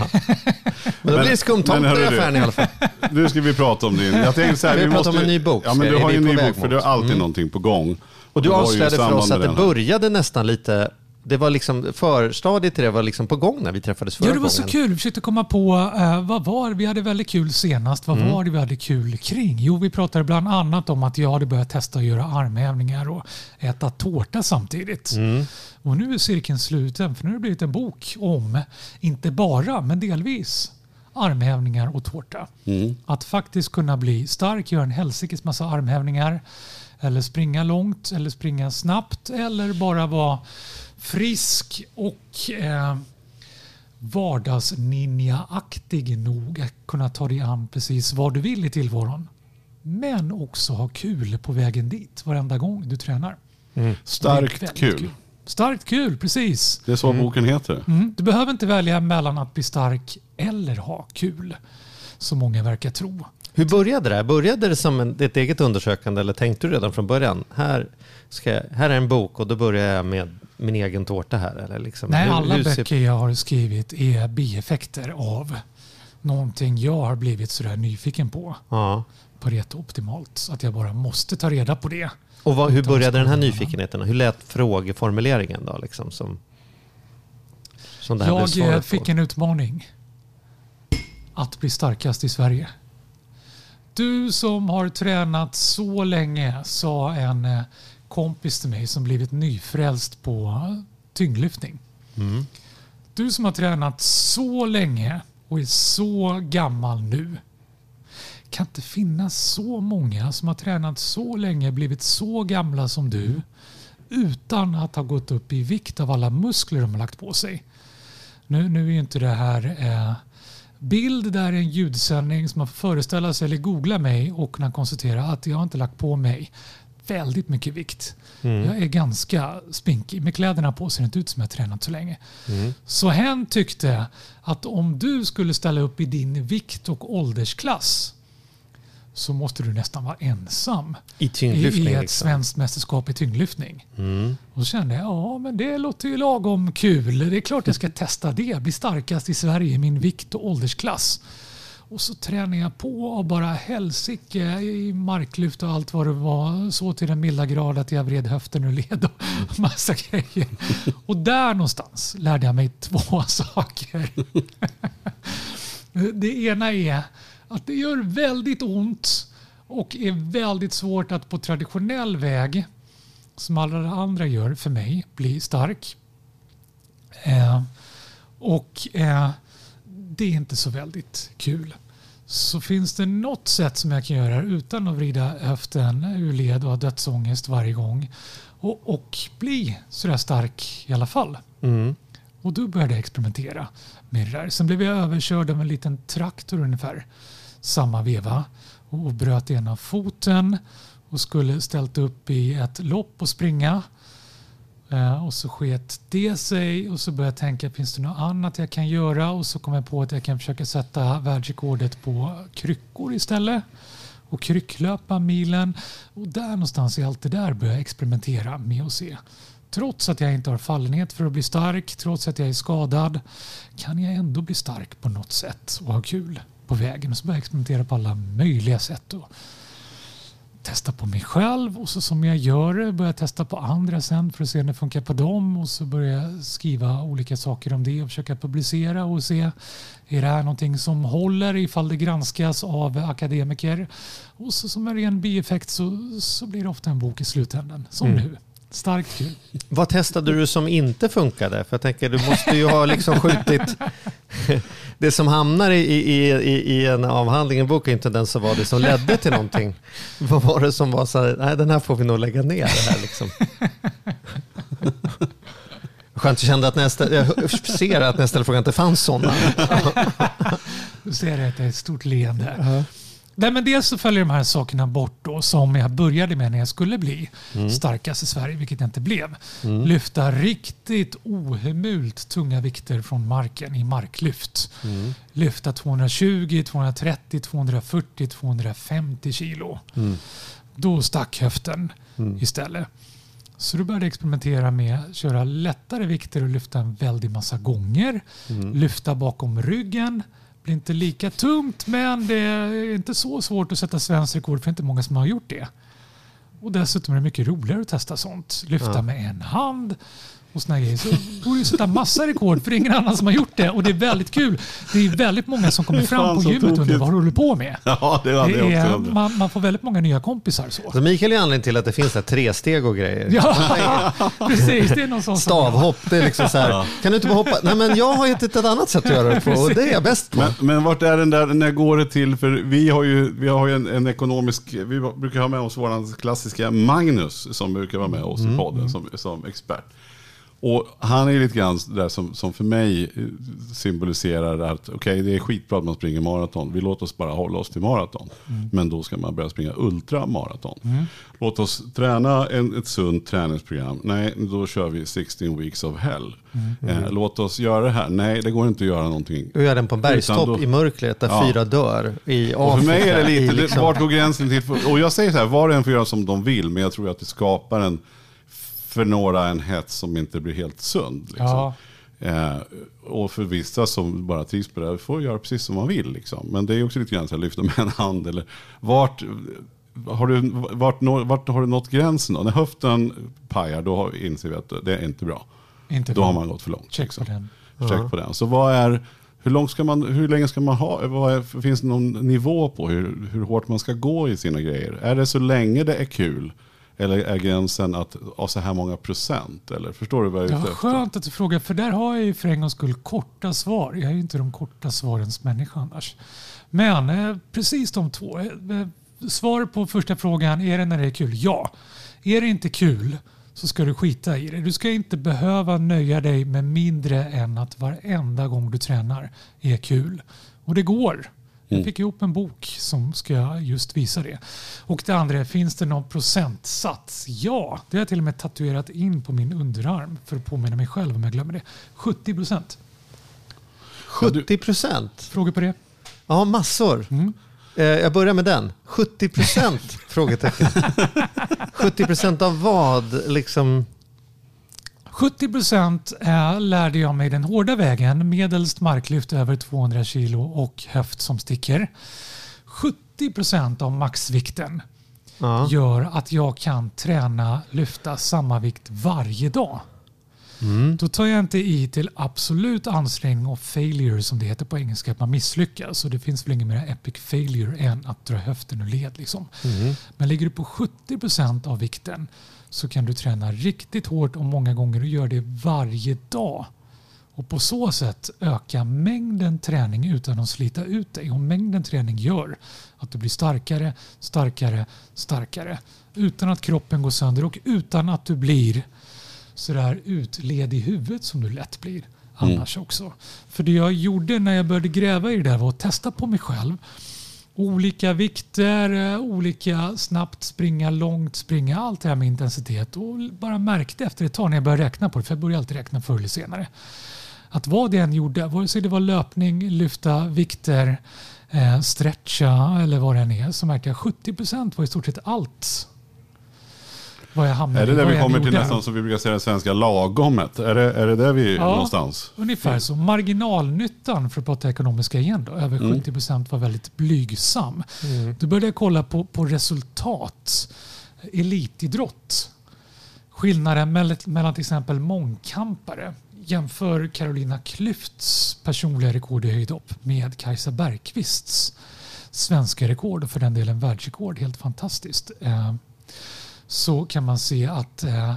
Speaker 2: Men då blir det skumtomtar
Speaker 1: men
Speaker 2: i affären i alla fall.
Speaker 1: Nu ska vi prata om din... Jag tänkte så här,
Speaker 2: Vi
Speaker 1: vi
Speaker 2: pratar om
Speaker 1: måste,
Speaker 2: en ny bok.
Speaker 1: Ja, men du har ju en ny bok, för du har alltid
Speaker 2: Mm.
Speaker 1: någonting på gång.
Speaker 2: Och du avslöjade för oss att det började nästan lite, det var liksom förstadiet till det var liksom på gång när vi träffades förra
Speaker 3: Ja, det var
Speaker 2: gången.
Speaker 3: så kul. Vi försökte komma på eh, vad var Vi hade väldigt kul senast. Vad
Speaker 2: Mm.
Speaker 3: var det vi hade kul kring? Jo, vi pratade bland annat om att jag hade börjat testa att göra armhävningar och äta tårta samtidigt.
Speaker 2: Mm.
Speaker 3: Och nu är cirkeln sluten för nu har det blivit en bok om, inte bara, men delvis, armhävningar och tårta.
Speaker 1: Mm.
Speaker 3: Att faktiskt kunna bli stark, göra en helsikes massa armhävningar eller springa långt eller springa snabbt eller bara vara frisk och eh, vardagsninja-aktig nog att kunna ta dig an precis vad du vill i tillvaron. Men också ha kul på vägen dit varenda gång du tränar. Är
Speaker 1: Starkt
Speaker 3: väldigt
Speaker 1: kul.
Speaker 3: Starkt kul, precis.
Speaker 1: Det är så boken heter.
Speaker 3: Mm. Du behöver inte välja mellan att bli stark eller ha kul, som många verkar tro.
Speaker 2: Hur började det? här? Började det som en, ett eget undersökande eller tänkte du redan från början, här, ska jag, här är en bok och då börjar jag med min egen tårta här? Eller liksom,
Speaker 3: Nej,
Speaker 2: hur-
Speaker 3: alla
Speaker 2: hur ser-
Speaker 3: böcker jag har skrivit är bieffekter av någonting jag har blivit sådär nyfiken på.
Speaker 2: Ja.
Speaker 3: Pareto optimalt. Så att jag bara måste ta reda på det.
Speaker 2: Och vad, hur började den här nyfikenheten? Hur lät frågeformuleringen då? Liksom, som, som det här
Speaker 3: Jag eh, fick
Speaker 2: på?
Speaker 3: en utmaning. Att bli starkast i Sverige. Du som har tränat så länge, sa en eh, kompis till mig som blivit nyfrälst på tyngdlyftning.
Speaker 2: Mm.
Speaker 3: Du som har tränat så länge och är så gammal nu. kan inte finnas så många som har tränat så länge, blivit så gamla som du utan att ha gått upp i vikt av alla muskler de har lagt på sig. Nu, nu är ju inte det här eh, bild, här är en ljudsändning som man får föreställa sig eller googla mig och kunna konstatera att jag har inte lagt på mig väldigt mycket vikt. Jag är ganska spinkig. Med kläderna på ser det inte ut som jag har tränat så länge. Så hen tyckte att om du skulle ställa upp i din vikt och åldersklass så måste du nästan vara ensam
Speaker 2: I
Speaker 3: i,
Speaker 2: tyngdlyftning.
Speaker 3: i ett
Speaker 2: liksom.
Speaker 3: svenskt mästerskap i tyngdlyftning.
Speaker 2: Mm.
Speaker 3: Och så kände jag, ja men det låter ju lagom kul. Det är klart jag ska testa det. Bli starkast i Sverige i min vikt och åldersklass. Och så tränade jag på och bara helsike i marklyft och allt vad det var. Så till den milda grad att jag vred höften ur led och *laughs* massa grejer. Och där någonstans lärde jag mig två *laughs* saker. *laughs* Det ena är att det gör väldigt ont och är väldigt svårt att på traditionell väg, som alla andra gör för mig, bli stark. Eh, och eh, det är inte så väldigt kul. Så finns det något sätt som jag kan göra utan att vrida höften ur led och ha dödsångest varje gång och, och bli sådär stark i alla fall.
Speaker 2: Mm.
Speaker 3: Och då började jag experimentera med det där. Sen blev jag överkörd av en liten traktor ungefär samma veva och bröt ena foten och skulle ställt upp i ett lopp och springa. Eh, och så sket det sig och så började jag tänka, finns det något annat jag kan göra? Och så kom jag på att jag kan försöka sätta världsrekordet på kryckor istället och krycklöpa milen. Och där någonstans i allt det där började jag experimentera med att se. Trots att jag inte har fallenhet för att bli stark, trots att jag är skadad, kan jag ändå bli stark på något sätt och ha kul på vägen. Och så började jag experimentera på alla möjliga sätt. Och testa på mig själv och så som jag gör det börjar jag testa på andra sen för att se om det funkar på dem och så börjar jag skriva olika saker om det och försöka publicera och se är det här någonting som håller ifall det granskas av akademiker och så som en ren bieffekt så, så blir det ofta en bok i slutändan som
Speaker 2: Mm.
Speaker 3: nu. Starkt kul.
Speaker 2: Vad testade du som inte funkade? För jag tänker, du måste ju ha liksom skjutit... *laughs* Det som hamnar i, i, i, en avhandling, en bok, är inte den som var det som ledde till någonting. Vad var det som var så här, nej den här får vi nog lägga ner. Det här liksom. Skönt, jag kände att när jag, ser att frågan att det fanns sådana.
Speaker 3: Du ser att det är ett stort leende. Nej, men dels så följer de här sakerna bort då, som jag började med när jag skulle bli starkast i Sverige, vilket jag inte blev. Lyfta riktigt ohemult tunga vikter från marken i marklyft. Lyfta 220, 230, 240, 250 kilo. Då stack höften istället. Så då började jag experimentera med att köra lättare vikter och lyfta en väldig massa gånger. Lyfta bakom ryggen. Blir inte lika tungt men det är inte så svårt att sätta svenskt rekord för det är inte många som har gjort det. Och dessutom är det mycket roligare att testa sånt. Lyfta
Speaker 2: Ja.
Speaker 3: med en hand och såna grejer. Så går det ju sätta massa rekord för det är ingen annan som har gjort det. Och det är väldigt kul. Det är väldigt många som kommer fram på gymmet och undrar vad du håller på med.
Speaker 1: Ja, det hade
Speaker 3: Det
Speaker 1: jag också
Speaker 3: är, man, man får väldigt många nya kompisar så.
Speaker 2: Så Mikael är anledningen till att det finns där tre steg och grejer.
Speaker 3: Ja, *laughs* precis. Det är någon sån
Speaker 2: Stavhopp, det är liksom så här, kan du inte bara hoppa? Nej men jag har hittat ett annat sätt att göra det på och det är jag bäst på.
Speaker 1: Men, men vart är den där, när går det till? För vi har ju, vi har ju en, en ekonomisk, vi brukar ha med oss våran klassiska Magnus som brukar vara med oss i podden som, som expert. Och han är lite grann där som, som för mig eh, symboliserar att okej det är skitbra att man springer maraton. Vi låter oss bara hålla oss till maraton. Men då ska man börja springa ultramaraton. Låt oss träna en, ett sunt träningsprogram. Nej, då kör vi 16 weeks of hell. Eh, låt oss göra det här. Nej, det går inte att göra någonting
Speaker 2: Du gör den på en bergstopp
Speaker 1: då-
Speaker 2: i mörkret där
Speaker 1: Ja.
Speaker 2: fyra dör i Afrika.
Speaker 1: och för mig är det lite,
Speaker 2: liksom-
Speaker 1: vart går gränsen till? Och jag säger så här, var och en får göra som de vill, men jag tror att det skapar en, för några en hets som inte blir helt sund. Liksom.
Speaker 3: Ja.
Speaker 1: Eh, och för vissa som bara trivs på det får göra precis som man vill. Liksom. Men det är också lite grann så här, lyfta med en hand. Eller, vart, har du, vart, vart har du nått gränsen då? När höften pajar, då inser vi att det är inte bra.
Speaker 3: Inte
Speaker 1: Då har man gått för långt.
Speaker 3: Check
Speaker 1: liksom.
Speaker 3: på den.
Speaker 1: Check på den. Så vad är, hur, långt ska man, hur länge ska man ha, vad är, finns det någon nivå på hur, hur hårt man ska gå i sina grejer? Är det så länge det är kul? Eller är gränsen att ha så här många procent? Eller förstår du vad jag är
Speaker 3: Ja,
Speaker 1: ute efter?
Speaker 3: skönt att du frågar, för där har jag ju för en gångs skull korta svar. Jag är ju inte de korta svarens människa annars. Men eh, precis de två. Eh, eh, Svar på första frågan, är det när det är kul? Ja. Är det inte kul så ska du skita i det. Du ska inte behöva nöja dig med mindre än att varenda gång du tränar är kul. Och det går. Jag fick ihop en bok som ska just visa det. Och det andra är, finns det någon procentsats? Ja, det har jag till och med tatuerat in på min underarm för att påminna mig själv om jag glömmer det. 70 procent.
Speaker 2: 70 procent?
Speaker 3: Frågor på det?
Speaker 2: Ja, massor.
Speaker 3: Mm.
Speaker 2: Eh, jag börjar med den. 70 procent? *laughs* Frågetecken. 70 procent av vad? Liksom...
Speaker 3: 70 procent lärde jag mig den hårda vägen. Medelst marklyft över 200 kilo och höft som sticker. 70 procent av maxvikten
Speaker 2: Ja.
Speaker 3: gör att jag kan träna lyfta samma vikt varje dag. Då tar jag inte i till absolut ansträngning och failure som det heter på engelska, att man misslyckas. Så det finns väl ingen mer epic failure än att dra höften ur led. Liksom. Men ligger du på 70 procent av vikten så kan du träna riktigt hårt och många gånger och gör det varje dag. Och på så sätt öka mängden träning utan att slita ut dig. Och mängden träning gör att du blir starkare, starkare, starkare. Utan att kroppen går sönder och utan att du blir sådär utled i huvudet som du lätt blir annars också. För det jag gjorde när jag började gräva i det där var att testa på mig själv. Olika vikter, eh, olika snabbt springa, långt springa, allt det här med intensitet. Och bara märkte efter ett tag när jag började räkna på det, för jag började alltid räkna förr eller senare. Att vad det än gjorde, vare sig det var löpning, lyfta vikter, eh, stretcha eller vad det än är, så märkte jag att 70 procent var i stort sett allt. Vad jag hamnade
Speaker 1: Är det där vi kommer till nästan som vi brukar säga det svenska lagomet? Är det, är det där vi är
Speaker 3: Ja.
Speaker 1: någonstans?
Speaker 3: Ungefär så. Marginalnyttan för att prata ekonomiska igen då, över 70 procent var väldigt blygsam. Då började jag kolla på, på resultat. Elitidrott. Skillnaden mellan, mellan till exempel mångkampare. Jämför Carolina Klüfts personliga rekord i höjdhopp med Kajsa Bergqvists svenska rekord och för den delen världsrekord. Helt fantastiskt. Så kan man se att eh,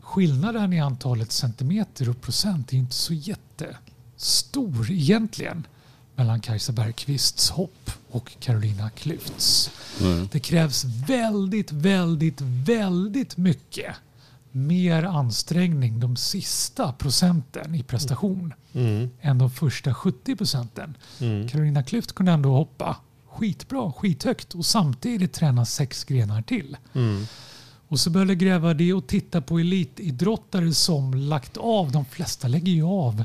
Speaker 3: skillnaden i antalet centimeter och procent är inte så jättestor egentligen mellan Kajsa Bergqvists hopp och Carolina Klüfts.
Speaker 1: Mm.
Speaker 3: Det krävs väldigt, väldigt, väldigt mycket mer ansträngning de sista procenten i prestation än de första 70 procenten. Carolina Klüft kunde ändå hoppa skitbra, skithögt och samtidigt träna sex grenar till. Och så började jag gräva det och titta på elitidrottare som lagt av. De flesta lägger ju av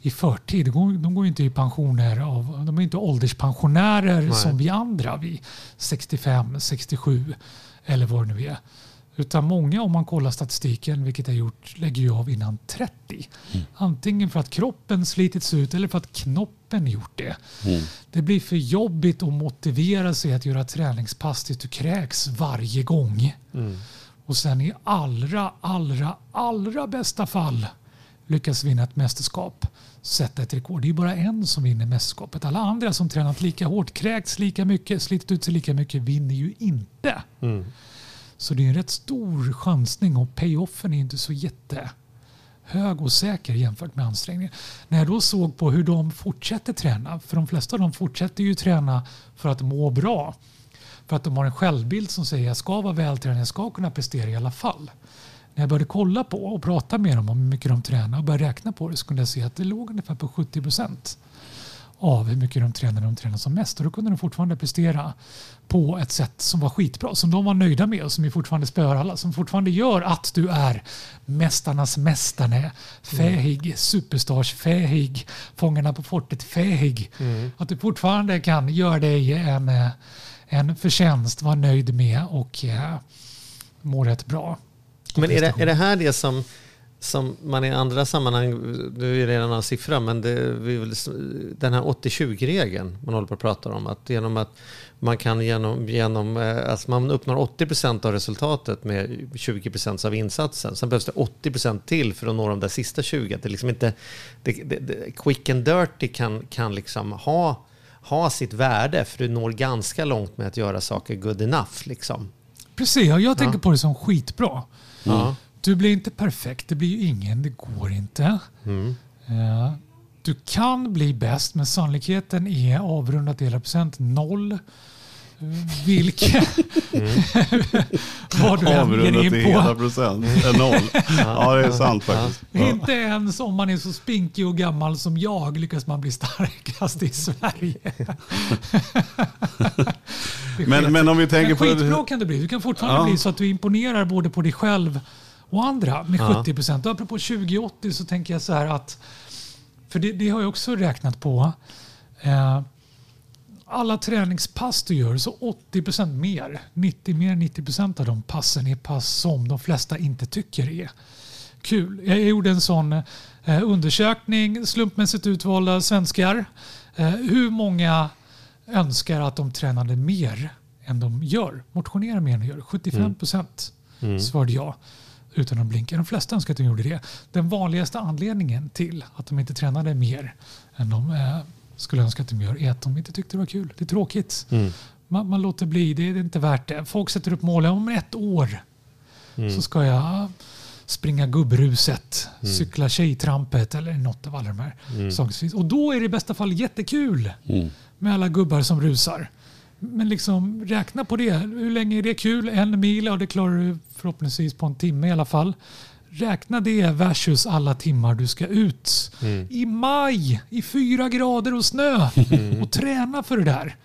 Speaker 3: i förtid. De går, de går ju inte i pensioner. Av, de är inte ålderspensionärer som vi andra. Vi 65, 67 eller vad det nu är. Utan många, om man kollar statistiken, vilket jag gjort, lägger ju av innan 30. Antingen för att kroppen slitits ut eller för att knoppen gjort det. Det blir för jobbigt att motivera sig att göra träningspass tills du kräks varje gång. Och sen i allra, allra, allra bästa fall lyckas vinna ett mästerskap, sätta ett rekord. Det är bara en som vinner mästerskapet. Alla andra som tränat lika hårt, kräkts lika mycket, slitit ut sig lika mycket vinner ju inte. Så det är en rätt stor chansning och payoffen är inte så hög och säker jämfört med ansträngningen. När jag då såg på hur de fortsätter träna, för de flesta av dem fortsätter ju träna för att må bra. För att de har en självbild som säger att jag ska vara vältränad, jag ska kunna prestera i alla fall. När jag började kolla på och prata med dem om hur mycket de tränar och började räkna på det så kunde jag se att det låg ungefär på 70 procent av hur mycket de tränade när de tränade som mest. Och då kunde de fortfarande prestera på ett sätt som var skitbra, som de var nöjda med och som ju fortfarande spöar alla, som fortfarande gör att du är mästarnas mästare, fähig, superstars fähig, Fångarna på fortet fähig. Att du fortfarande kan göra dig en, en förtjänst, vara nöjd med och eh, må rätt bra.
Speaker 2: Men är det, är det här det som, som man i andra sammanhang, du är redan av siffra, men det, vi vill, den här 80-20-regeln man håller på att prata om, att genom att man kan genom, genom eh, alltså man uppnår 80% av resultatet med 20% av insatsen. Sen behövs det 80% till för att nå de där sista 20. Det är liksom inte, det, det, det, quick and dirty kan, kan liksom ha, ha sitt värde, för du når ganska långt med att göra saker good enough. Liksom.
Speaker 3: Precis, jag tänker på det som skitbra.
Speaker 2: Ja.
Speaker 3: Du blir inte perfekt, det blir ju ingen, det går inte. Eh, Du kan bli bäst, men sannolikheten är avrundat delar procent noll. Vilket *laughs* vad du
Speaker 1: Avrundat till hela procent. är Noll. *laughs* Ja, det är sant faktiskt. Ja.
Speaker 3: Inte ens om man är så spinkig och gammal som jag lyckas man bli starkast i Sverige. *laughs*
Speaker 1: Men, men om vi tänker
Speaker 3: men
Speaker 1: på...
Speaker 3: skitbra kan det bli. Du kan fortfarande
Speaker 1: Ja.
Speaker 3: bli så att du imponerar både på dig själv och andra med
Speaker 2: Ja.
Speaker 3: 70 procent. Apropå 2080 så tänker jag så här att, för det, det har jag också räknat på, eh, alla träningspass du gör så 80 mer, 90 mer än 90% av de passen är pass som de flesta inte tycker är kul. Jag gjorde en sån eh, undersökning, slumpmässigt utvalda svenskar. Eh, hur många önskar att de tränade mer än de gör? Motionerar mer än de gör? 75 procent
Speaker 2: Mm.
Speaker 3: svarade ja utan att blinka. De flesta önskar att de gjorde det. Den vanligaste anledningen till att de inte tränade mer än de eh, skulle önska att de gör är att de inte tyckte det var kul. Det är tråkigt.
Speaker 2: Mm.
Speaker 3: Man, man låter bli, det är inte värt det. Folk sätter upp mål. Om ett år så ska jag springa gubbruset, cykla tjejtrampet eller något av alla de här sakerna. som finns. Och då är det i bästa fall jättekul med alla gubbar som rusar. Men liksom räkna på det. Hur länge är det kul? En mil? Ja, det klarar du förhoppningsvis på en timme i alla fall. Räkna det versus alla timmar du ska ut i maj i fyra grader och snö och träna för det där.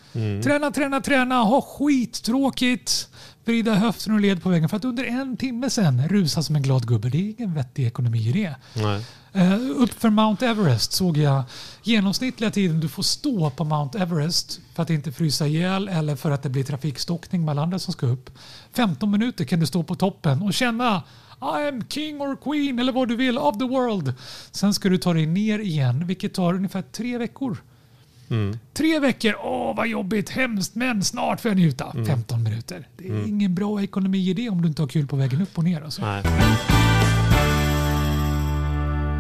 Speaker 3: Träna, träna, träna, ha skittråkigt, vrida höften och led på väggen för att under en timme sen rusa som en glad gubbe. Det är ingen vettig ekonomi i det.
Speaker 2: Nej.
Speaker 3: Uh, upp för Mount Everest såg jag genomsnittliga tiden du får stå på Mount Everest för att inte frysa ihjäl eller för att det blir trafikstockning med alla andra som ska upp. 15 minuter kan du stå på toppen och känna I am king or queen eller vad du vill of the world. Sen ska du ta dig ner igen vilket tar ungefär tre veckor. Tre veckor, åh vad jobbigt, hemskt, men snart får jag njuta. 15 minuter. Det är ingen bra ekonomi i det om du inte har kul på vägen upp och ner. Alltså.
Speaker 2: Nej.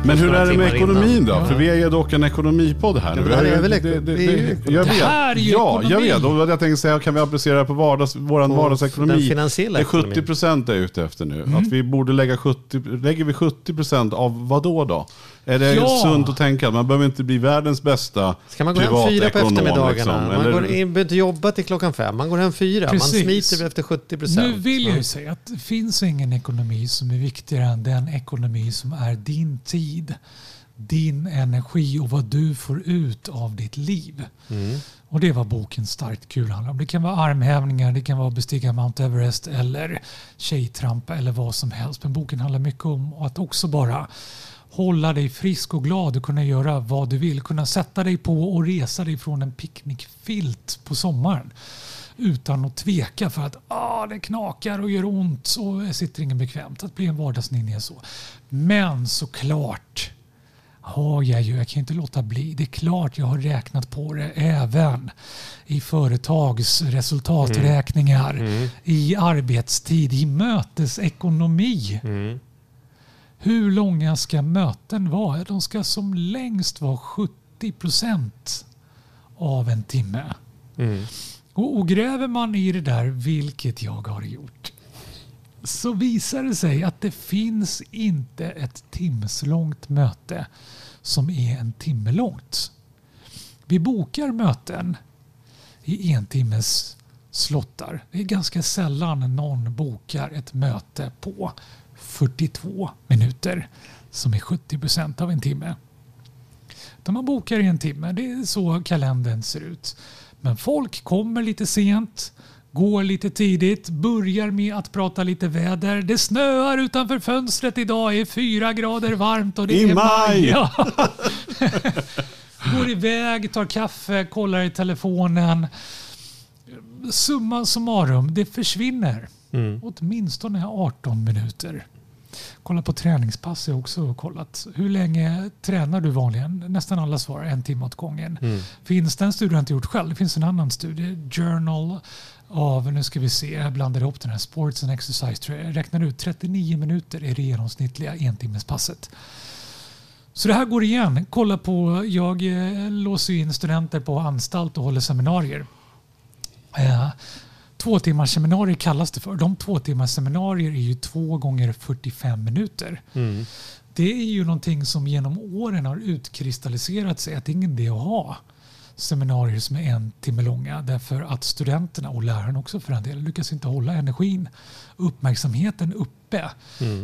Speaker 1: Men hur är det med ekonomin
Speaker 2: innan.
Speaker 1: då? För vi är ju dock en ekonomipodd här.
Speaker 2: Ja,
Speaker 1: Vi
Speaker 2: det här är väl det ju-
Speaker 1: jag
Speaker 3: Det
Speaker 1: vet.
Speaker 3: här är ju
Speaker 1: ja, jag
Speaker 3: ekonomi.
Speaker 1: vet. Och jag tänkte säga, kan vi applicera det på vardags, våran
Speaker 2: På
Speaker 1: vardagsekonomi?
Speaker 2: den finansiella
Speaker 1: det är 70
Speaker 2: ekonomin.
Speaker 1: procent är ute efter nu.
Speaker 3: Mm.
Speaker 1: Att vi borde lägga 70, lägger vi 70 procent av vad då då? Är det
Speaker 3: Ja.
Speaker 1: sunt att tänka man behöver inte bli världens bästa
Speaker 2: Ska man gå hem fyra på eftermiddagarna?
Speaker 1: liksom,
Speaker 2: Man
Speaker 1: eller-
Speaker 2: går in, behöver inte jobba till klockan fem. Man går hem fyra.
Speaker 3: Precis.
Speaker 2: Man smiter efter 70 procent.
Speaker 3: Nu vill jag ju säga att det finns ingen ekonomi som är viktigare än den ekonomi som är din tid, din energi och vad du får ut av ditt liv. Och det är vad boken Starkt kul handlar om. Det kan vara armhävningar, det kan vara bestiga Mount Everest eller tjejtrampa eller vad som helst. Men boken handlar mycket om att också bara hålla dig frisk och glad och kunna göra vad du vill. Kunna sätta dig på och resa dig från en picknickfilt på sommaren utan att tveka för att ah, det knakar och gör ont och sitter ingen bekvämt. Att bli en vardagsninja så. Men såklart har jag ju, jag kan inte låta bli. Det är klart jag har räknat på det även i företags resultaträkningar, i arbetstid, i mötesekonomi. Hur långa ska möten vara? De ska som längst vara 70 procent av en timme. Och, och gräver man i det där, vilket jag har gjort, så visar det sig att det finns inte ett timslångt möte som är en timme långt. Vi bokar möten i en timmes slottar. Det är ganska sällan någon bokar ett möte på 42 minuter som är 70 procent av en timme. Utan man bokar i en timme. Det är så kalendern ser ut. Men folk kommer lite sent, går lite tidigt, börjar med att prata lite väder. Det snöar utanför fönstret idag, är fyra grader varmt och det
Speaker 1: I
Speaker 3: är
Speaker 1: maj!
Speaker 3: Ja. *laughs* Går iväg, tar kaffe, kollar i telefonen. Summa summarum, det försvinner. Åtminstone 18 minuter. Kolla på träningspass har jag också kollat. Hur länge tränar du vanligen? Nästan alla svarar en timme åt gången. Finns det en studie jag inte gjort själv? Det finns en annan studie, Journal av, nu ska vi se, jag blandar ihop den här, Sports and Exercise tror jag. Jag räknar ut 39 minuter är det genomsnittliga entimmespasset. Så det här går igen. Kolla på, jag eh, låser in studenter på anstalt och håller seminarier. Två timmars seminarier kallas det för. De två timmars seminarier är ju två gånger 45 minuter. Det är ju någonting som genom åren har utkristalliserat sig att det är ingen idé att ha seminarier som är en timme långa därför att studenterna och läraren också för en del lyckas inte hålla energin, uppmärksamheten uppe.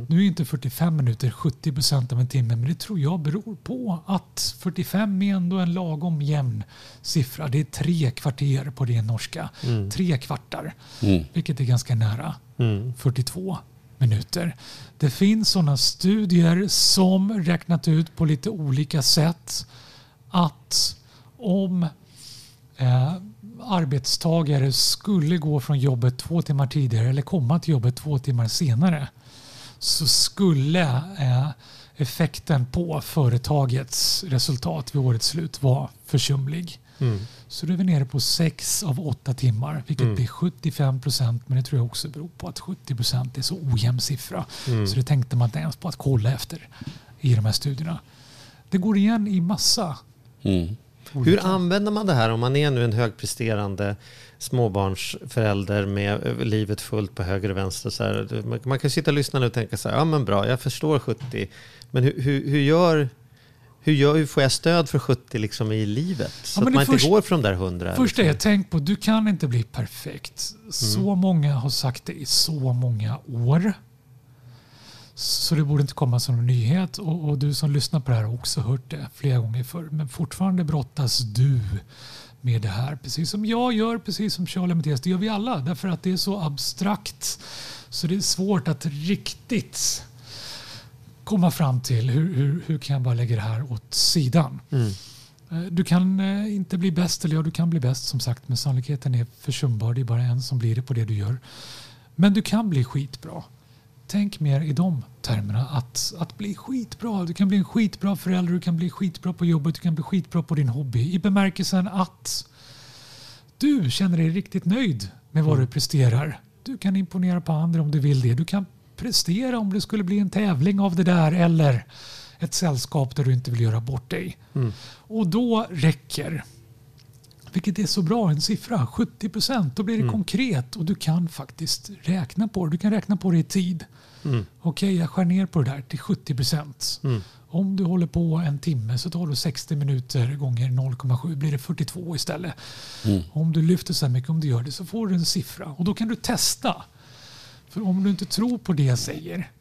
Speaker 3: Nu är inte 45 minuter 70 procent av en timme men det tror jag beror på att 45 är ändå en lagom jämn siffra. Det är tre kvarter på det norska. Tre kvartar, vilket är ganska nära 42 minuter. Det finns sådana studier som räknat ut på lite olika sätt att om eh, arbetstagare skulle gå från jobbet två timmar tidigare eller komma till jobbet två timmar senare så skulle eh, effekten på företagets resultat vid årets slut vara försumlig.
Speaker 2: Mm.
Speaker 3: Så då är vi nere på 6 av 8 timmar, vilket
Speaker 2: Mm.
Speaker 3: blir 75 procent. Men det tror jag också beror på att 70 procent är så ojämn siffra.
Speaker 2: Mm.
Speaker 3: Så det tänkte man inte ens på att kolla efter i de här studierna. Det går igen i massa
Speaker 1: Mm.
Speaker 2: Hur använder man det här om man är nu en högpresterande småbarnsförälder med eh, livet fullt på höger och vänster? Så här, man- kan sitta och lyssna nu och tänka så här, ja men bra, jag förstår 70, men hur, hur, hur gör hur, gör, hur får jag stöd för 70 liksom i livet? Så
Speaker 3: men
Speaker 2: att man inte
Speaker 3: först-
Speaker 2: går från de där 100.
Speaker 3: Först är
Speaker 2: liksom.
Speaker 3: jag tänk på, du kan inte bli perfekt. Så många har sagt det i så många år. Så det borde inte komma som en nyhet. Och, och du som lyssnar på det här har också hört det flera gånger förr. Men fortfarande brottas du med det här. Precis som jag gör, precis som Charlie Mattias. Det gör vi alla. Därför att det är så abstrakt. Så det är svårt att riktigt komma fram till hur, hur, hur kan jag bara lägga det här åt sidan.
Speaker 2: Mm.
Speaker 3: Eh, Du kan eh, inte bli bäst, eller ja, du kan bli bäst som sagt, men sannolikheten är försumbar. Det är bara en som blir det på det du gör. Men du kan bli skitbra. Tänk mer i de termerna. Att, att bli skitbra. Du kan bli en skitbra förälder, du kan bli skitbra på jobbet, du kan bli skitbra på din hobby. I bemärkelsen att du känner dig riktigt nöjd med vad du presterar. Du kan imponera på andra om du vill det. Du kan prestera om det skulle bli en tävling av det där eller ett sällskap där du inte vill göra bort dig. Och då räcker, vilket är så bra, en siffra, 70 procent. Då blir det konkret och du kan faktiskt räkna på det. Du kan räkna på det i tid. Okej, jag skär ner på det där till 70 procent. Om du håller på en timme så tar du 60 minuter gånger 0,7 blir det 42 istället. Om du lyfter så här mycket, om du gör det, så får du en siffra. Och då kan du testa. För om du inte tror på det jag säger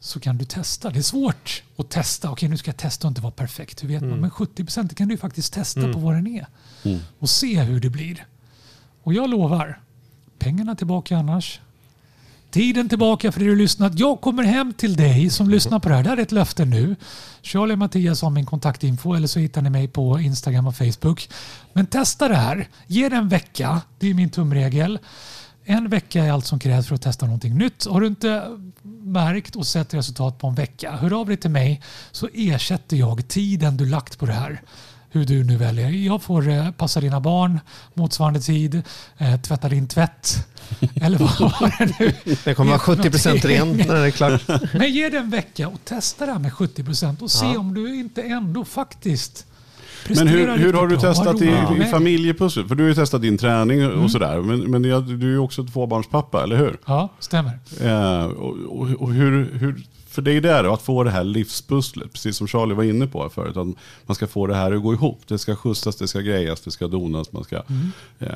Speaker 3: så kan du testa. Det är svårt att testa. Okej, nu ska jag testa och inte vara perfekt. Hur vet man? Men 70 procent kan du faktiskt testa på vad den är. Och se hur det blir. Och jag lovar, pengarna tillbaka annars. Tiden tillbaka för er att lyssnat. Jag kommer hem till dig som lyssnar på det här. Det här är ett löfte nu. Charlie och Mattias har min kontaktinfo eller så hittar ni mig på Instagram och Facebook. Men testa det här. Ge det en vecka. Det är min tumregel. En vecka är allt som krävs för att testa någonting nytt. Har du inte märkt och sett resultat på en vecka, hör av dig till mig så ersätter jag tiden du lagt på det här. Hur du nu väljer. Jag får eh, passa dina barn motsvarande tid, eh, tvätta din tvätt *laughs* eller vad var det nu
Speaker 2: Det kommer vara 70 procent ren när det är klart.
Speaker 3: Men ge det en vecka och testa det här med 70 procent och se
Speaker 2: Ja.
Speaker 3: om du inte ändå faktiskt
Speaker 1: Men hur, hur har du
Speaker 3: bra.
Speaker 1: testat i, i familjepussel? För du har ju testat din träning och
Speaker 3: Mm.
Speaker 1: sådär. Men, men du är ju också tvåbarnspappa, eller hur?
Speaker 3: Ja, stämmer.
Speaker 1: Eh, och, och, och hur, hur, för det är där då, att få det här livspusslet, precis som Charlie var inne på förut, att man ska få det här att gå ihop. Det ska skjutsas, det ska grejas, det ska donas, man ska, eh,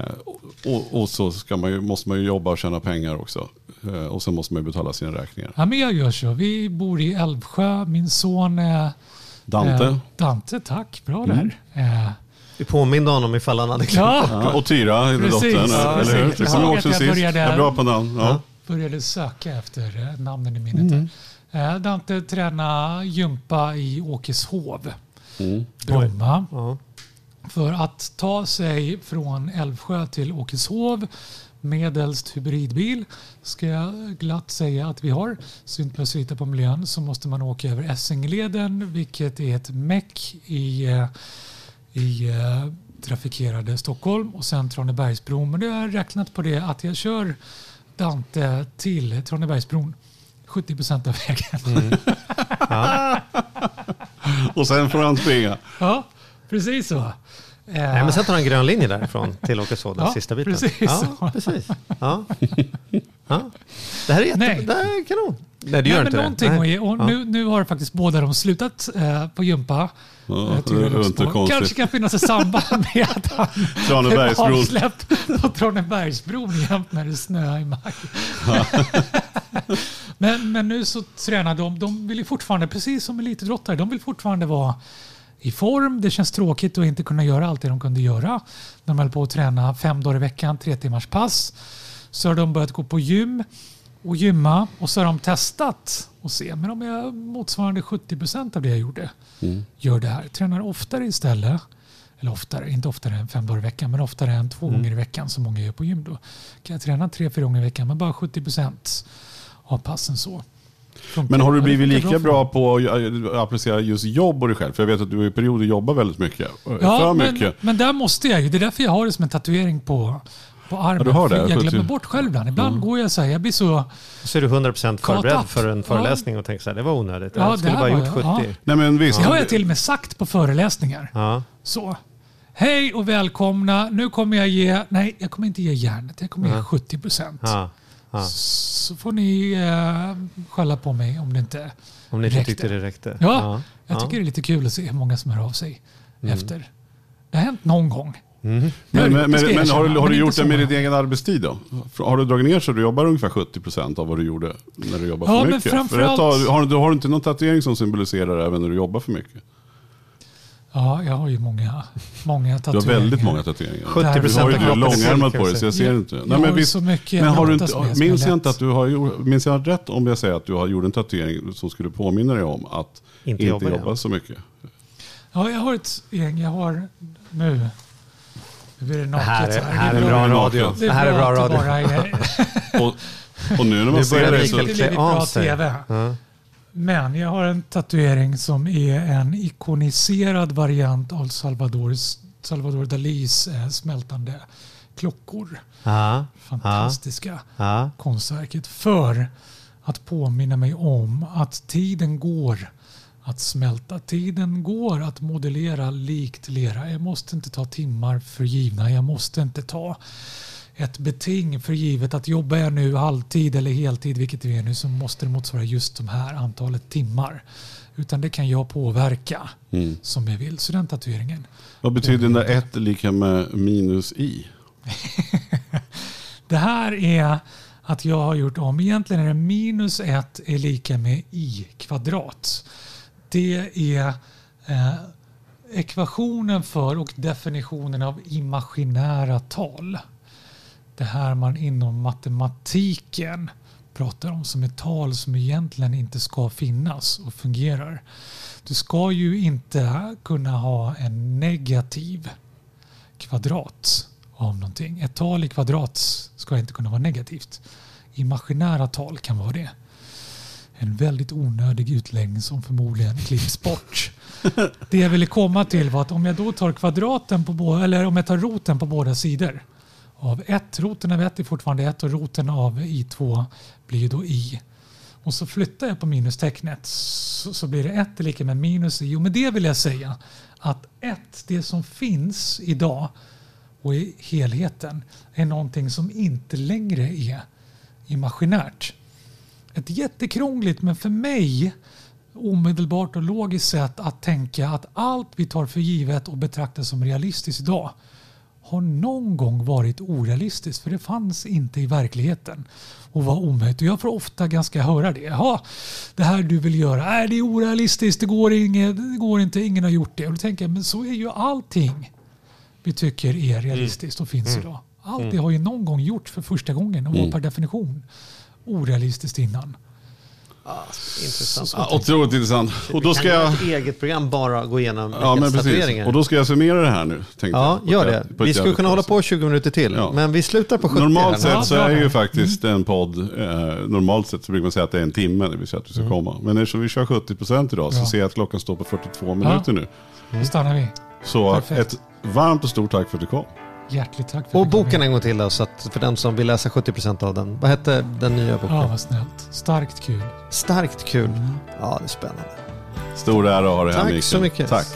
Speaker 1: och, och så ska man ju, måste man ju jobba och tjäna pengar också. Eh, och sen måste man ju betala sina räkningar.
Speaker 3: Ja, men jag gör så. Vi bor i Älvsjö. Min son är...
Speaker 1: Dante
Speaker 3: Eh, Dante, tack. Bra där. Eh,
Speaker 2: Vi påminde honom ifall han hade glömt.
Speaker 3: ja,
Speaker 1: och Tyra, heter
Speaker 3: Precis.
Speaker 1: dottern,
Speaker 3: Ja,
Speaker 1: eller hur?
Speaker 3: precis.
Speaker 1: Det
Speaker 3: Jag
Speaker 1: kom
Speaker 3: såg
Speaker 1: också
Speaker 3: jag
Speaker 1: sist.
Speaker 3: började-
Speaker 1: Jag är bra på namn. Ja.
Speaker 3: började söka efter eh, namnen i minnet. här. Eh, Dante tränar gympa i Åkeshov,
Speaker 1: Mm.
Speaker 3: Bromma.
Speaker 2: Ja.
Speaker 3: För att ta sig från Älvsjö till Åkeshov medelst hybridbil ska jag glatt säga att vi har. Behöver slita på miljön så måste man åka över Essingeleden vilket är ett meck i, eh, i eh, trafikerade Stockholm och sen Tranebergsbron. Men det har jag räknat på det att jag kör Dante till Tranebergsbron 70 procent av vägen. *laughs*
Speaker 1: Och sen får han springa.
Speaker 3: Ja, precis så. Eh,
Speaker 2: Nej, men sen tar han en grön linje därifrån till Åkeshov, den
Speaker 3: Ja,
Speaker 2: sista biten.
Speaker 3: precis.
Speaker 2: Ja, precis. Ja. Ja. Det här är jätte...
Speaker 3: Nej.
Speaker 2: Det här är kanon. Nej, det gör
Speaker 3: Nej,
Speaker 2: inte
Speaker 3: men
Speaker 2: det.
Speaker 3: att ge. Och
Speaker 2: Ja.
Speaker 3: nu, nu har faktiskt båda de slutat eh, på gympa.
Speaker 1: Ja,
Speaker 3: Eh,
Speaker 1: det är inte konstigt.
Speaker 3: kanske kan finnas ett samband *laughs* med att han
Speaker 1: Tranebergsbron.
Speaker 3: avsläppt på Tranebergsbron jämt när det snöar i maj. *laughs* men, men nu så tränar de. De vill ju fortfarande, precis som elitidrottare, de vill fortfarande vara i form. Det känns tråkigt att inte kunna göra allt det de kunde göra. De höll på att träna fem dagar i veckan, tre timmars pass. Så har de börjat gå på gym och gymma och så har de testat och se. Men om jag motsvarande 70 procent av det jag gjorde gör det här. Tränar oftare istället. eller oftare, inte oftare än fem dagar i veckan, men oftare än två gånger i veckan som många gör på gym. Då kan jag träna tre, fyra gånger i veckan, men bara 70 procent av passen så.
Speaker 1: Men har du
Speaker 3: Ja,
Speaker 1: blivit lika bra på att äh, applicera just jobb och dig själv? För jag vet att du i perioder jobbar väldigt mycket.
Speaker 3: Ja,
Speaker 1: för
Speaker 3: men,
Speaker 1: mycket.
Speaker 3: men där måste jag ju. Det är därför jag har det som en tatuering på, på armen.
Speaker 1: du har det?
Speaker 3: Jag glömmer bort själv ibland. Ibland går jag så här, jag blir så...
Speaker 2: Så är du 100% förberedd för en
Speaker 3: Ja.
Speaker 2: föreläsning och tänker så här, det var onödigt.
Speaker 3: Ja,
Speaker 2: Jag skulle
Speaker 3: det
Speaker 2: bara gjort
Speaker 3: var-
Speaker 2: 70.
Speaker 3: ja.
Speaker 1: Nej men visst.
Speaker 3: Det har jag till och med sagt på föreläsningar.
Speaker 2: Ja.
Speaker 3: Så. Hej och välkomna. Nu kommer jag ge... Nej, jag kommer inte ge järnet. Jag kommer ge 70 procent.
Speaker 2: Ja. Ja.
Speaker 3: Så får ni eh, skälla på mig om det inte...
Speaker 2: Om ni inte
Speaker 3: Räckte.
Speaker 2: tyckte det räckte.
Speaker 3: Ja, jag
Speaker 2: Ja.
Speaker 3: tycker det är lite kul att se hur många som hör av sig efter. Det har hänt någon gång. Har
Speaker 1: Men, men, men,
Speaker 3: jag
Speaker 1: men har, du- har du gjort det med din egen arbetstid då? Har du dragit ner så du jobbar ungefär 70% av vad du gjorde när du jobbar
Speaker 3: Ja,
Speaker 1: för
Speaker 3: men
Speaker 1: mycket?
Speaker 3: framförallt-
Speaker 1: För ett tag, har, du, har du inte någon tatuering som symboliserar även när du jobbar för mycket?
Speaker 3: Ja, jag har ju många, många
Speaker 1: Du har
Speaker 3: tatueringar.
Speaker 1: väldigt många tatueringar.
Speaker 2: 70%
Speaker 1: Du har ju
Speaker 2: av kroppen är
Speaker 1: långärmat på dig så jag ser
Speaker 3: Jag-
Speaker 1: inte.
Speaker 3: jag har
Speaker 1: visst-
Speaker 3: så mycket
Speaker 1: men har du inte,
Speaker 3: är
Speaker 1: minns jag inte att du har minns jag rätt om jag säger att du har gjort en tatuering som skulle påminna dig om att
Speaker 2: Inte
Speaker 1: inte,
Speaker 2: jobba,
Speaker 1: så mycket?
Speaker 3: Ja, jag har ett gäng. Jag har nu... Nu blir det
Speaker 2: Det
Speaker 3: naket.
Speaker 2: här är,
Speaker 3: så
Speaker 2: här är
Speaker 3: Det
Speaker 2: bra
Speaker 1: bra.
Speaker 2: radio.
Speaker 3: Det
Speaker 2: Det här är bra
Speaker 3: att det
Speaker 2: radio.
Speaker 3: bara är,
Speaker 1: Och, och nu när man ser
Speaker 2: börjar
Speaker 1: dig
Speaker 3: det
Speaker 1: så...
Speaker 2: Mikael
Speaker 3: blir bra tv.
Speaker 2: Ja.
Speaker 3: Men jag har en tatuering som är en ikoniserad variant av Salvador, Salvador Dalis eh, smältande klockor.
Speaker 2: Ja.
Speaker 3: Fantastiska
Speaker 2: Ja.
Speaker 3: konstverket. För att påminna mig om att tiden går att smälta. Tiden går att modellera likt lera. Jag måste inte ta timmar för givna. Jag måste inte ta ett beting för givet att jobbar jag nu halvtid eller heltid, vilket det är nu, så måste det motsvara just de här antalet timmar. Utan det kan jag påverka
Speaker 1: Mm.
Speaker 3: som jag vill. Så den tatueringen.
Speaker 1: Vad betyder den där ett lika med minus i? *laughs*
Speaker 3: Det här är att jag har gjort om. Egentligen är det minus 1 är lika med i kvadrat. Det är eh, ekvationen för och definitionen av imaginära tal. Det här man inom matematiken pratar om som ett tal som egentligen inte ska finnas och fungerar. Du ska ju inte kunna ha en negativ kvadrat av någonting. Ett tal i kvadrat ska inte kunna vara negativt. Imaginära tal kan vara det. En väldigt onödig utläggning som förmodligen klipps bort. Det jag ville komma till var att om jag då tar kvadraten på båda, eller om jag tar roten på båda sidor av 1, roten av 1 är fortfarande 1 och roten av i2 blir då i. Och så flyttar jag på minustecknet så, så blir det 1 är lika med minus i. Och med det vill jag säga att 1, det som finns idag och i helheten, är någonting som inte längre är imaginärt. Ett jättekrångligt, men för mig omedelbart och logiskt sätt att tänka att allt vi tar för givet och betraktar som realistiskt idag har någon gång varit orealistiskt för det fanns inte i verkligheten och var omöjligt. Och jag får ofta ganska höra det. Jaha, det här du vill göra, nej det är orealistiskt, det går, inget, det går inte, ingen har gjort det. Och då tänker jag, men så är ju allting vi tycker är realistiskt och finns idag. Allt det har ju någon gång gjorts för första gången och var per definition orealistiskt innan.
Speaker 2: Intressant.
Speaker 3: Så-
Speaker 1: Ja, otroligt intressant. Och då ska
Speaker 2: Kan
Speaker 1: jag...
Speaker 2: ett eget program bara gå igenom
Speaker 1: Ja, men precis. Och då ska jag summera det här nu. Tänkte
Speaker 2: Ja,
Speaker 1: jag.
Speaker 2: gör
Speaker 1: På
Speaker 2: det. Vi skulle kunna hålla på 20 minuter till,
Speaker 1: Ja.
Speaker 2: men vi slutar på 70.
Speaker 1: Normalt sett så
Speaker 3: Ja,
Speaker 1: är ju
Speaker 3: där.
Speaker 1: faktiskt en podd, eh, normalt sett så brukar man säga att det är en timme det vill säga att vi
Speaker 2: Mm.
Speaker 1: ska komma. Men eftersom vi kör 70% idag så
Speaker 3: Ja.
Speaker 1: ser jag att klockan står på 42 minuter nu.
Speaker 3: Då stannar vi.
Speaker 1: Så
Speaker 3: Perfekt.
Speaker 1: ett varmt och stort tack för att du kom.
Speaker 3: Hjärtligt tack för
Speaker 2: Och boken en gång till då, så att för den som vill läsa 70% av den. Vad hette den nya boken?
Speaker 3: Ja, vad snällt. Starkt kul.
Speaker 2: Starkt kul. Ja, det är spännande.
Speaker 1: Stor ära att ha dig här
Speaker 2: Tack så mycket.
Speaker 1: Tack.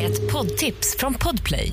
Speaker 4: Ett poddtips från Podplay.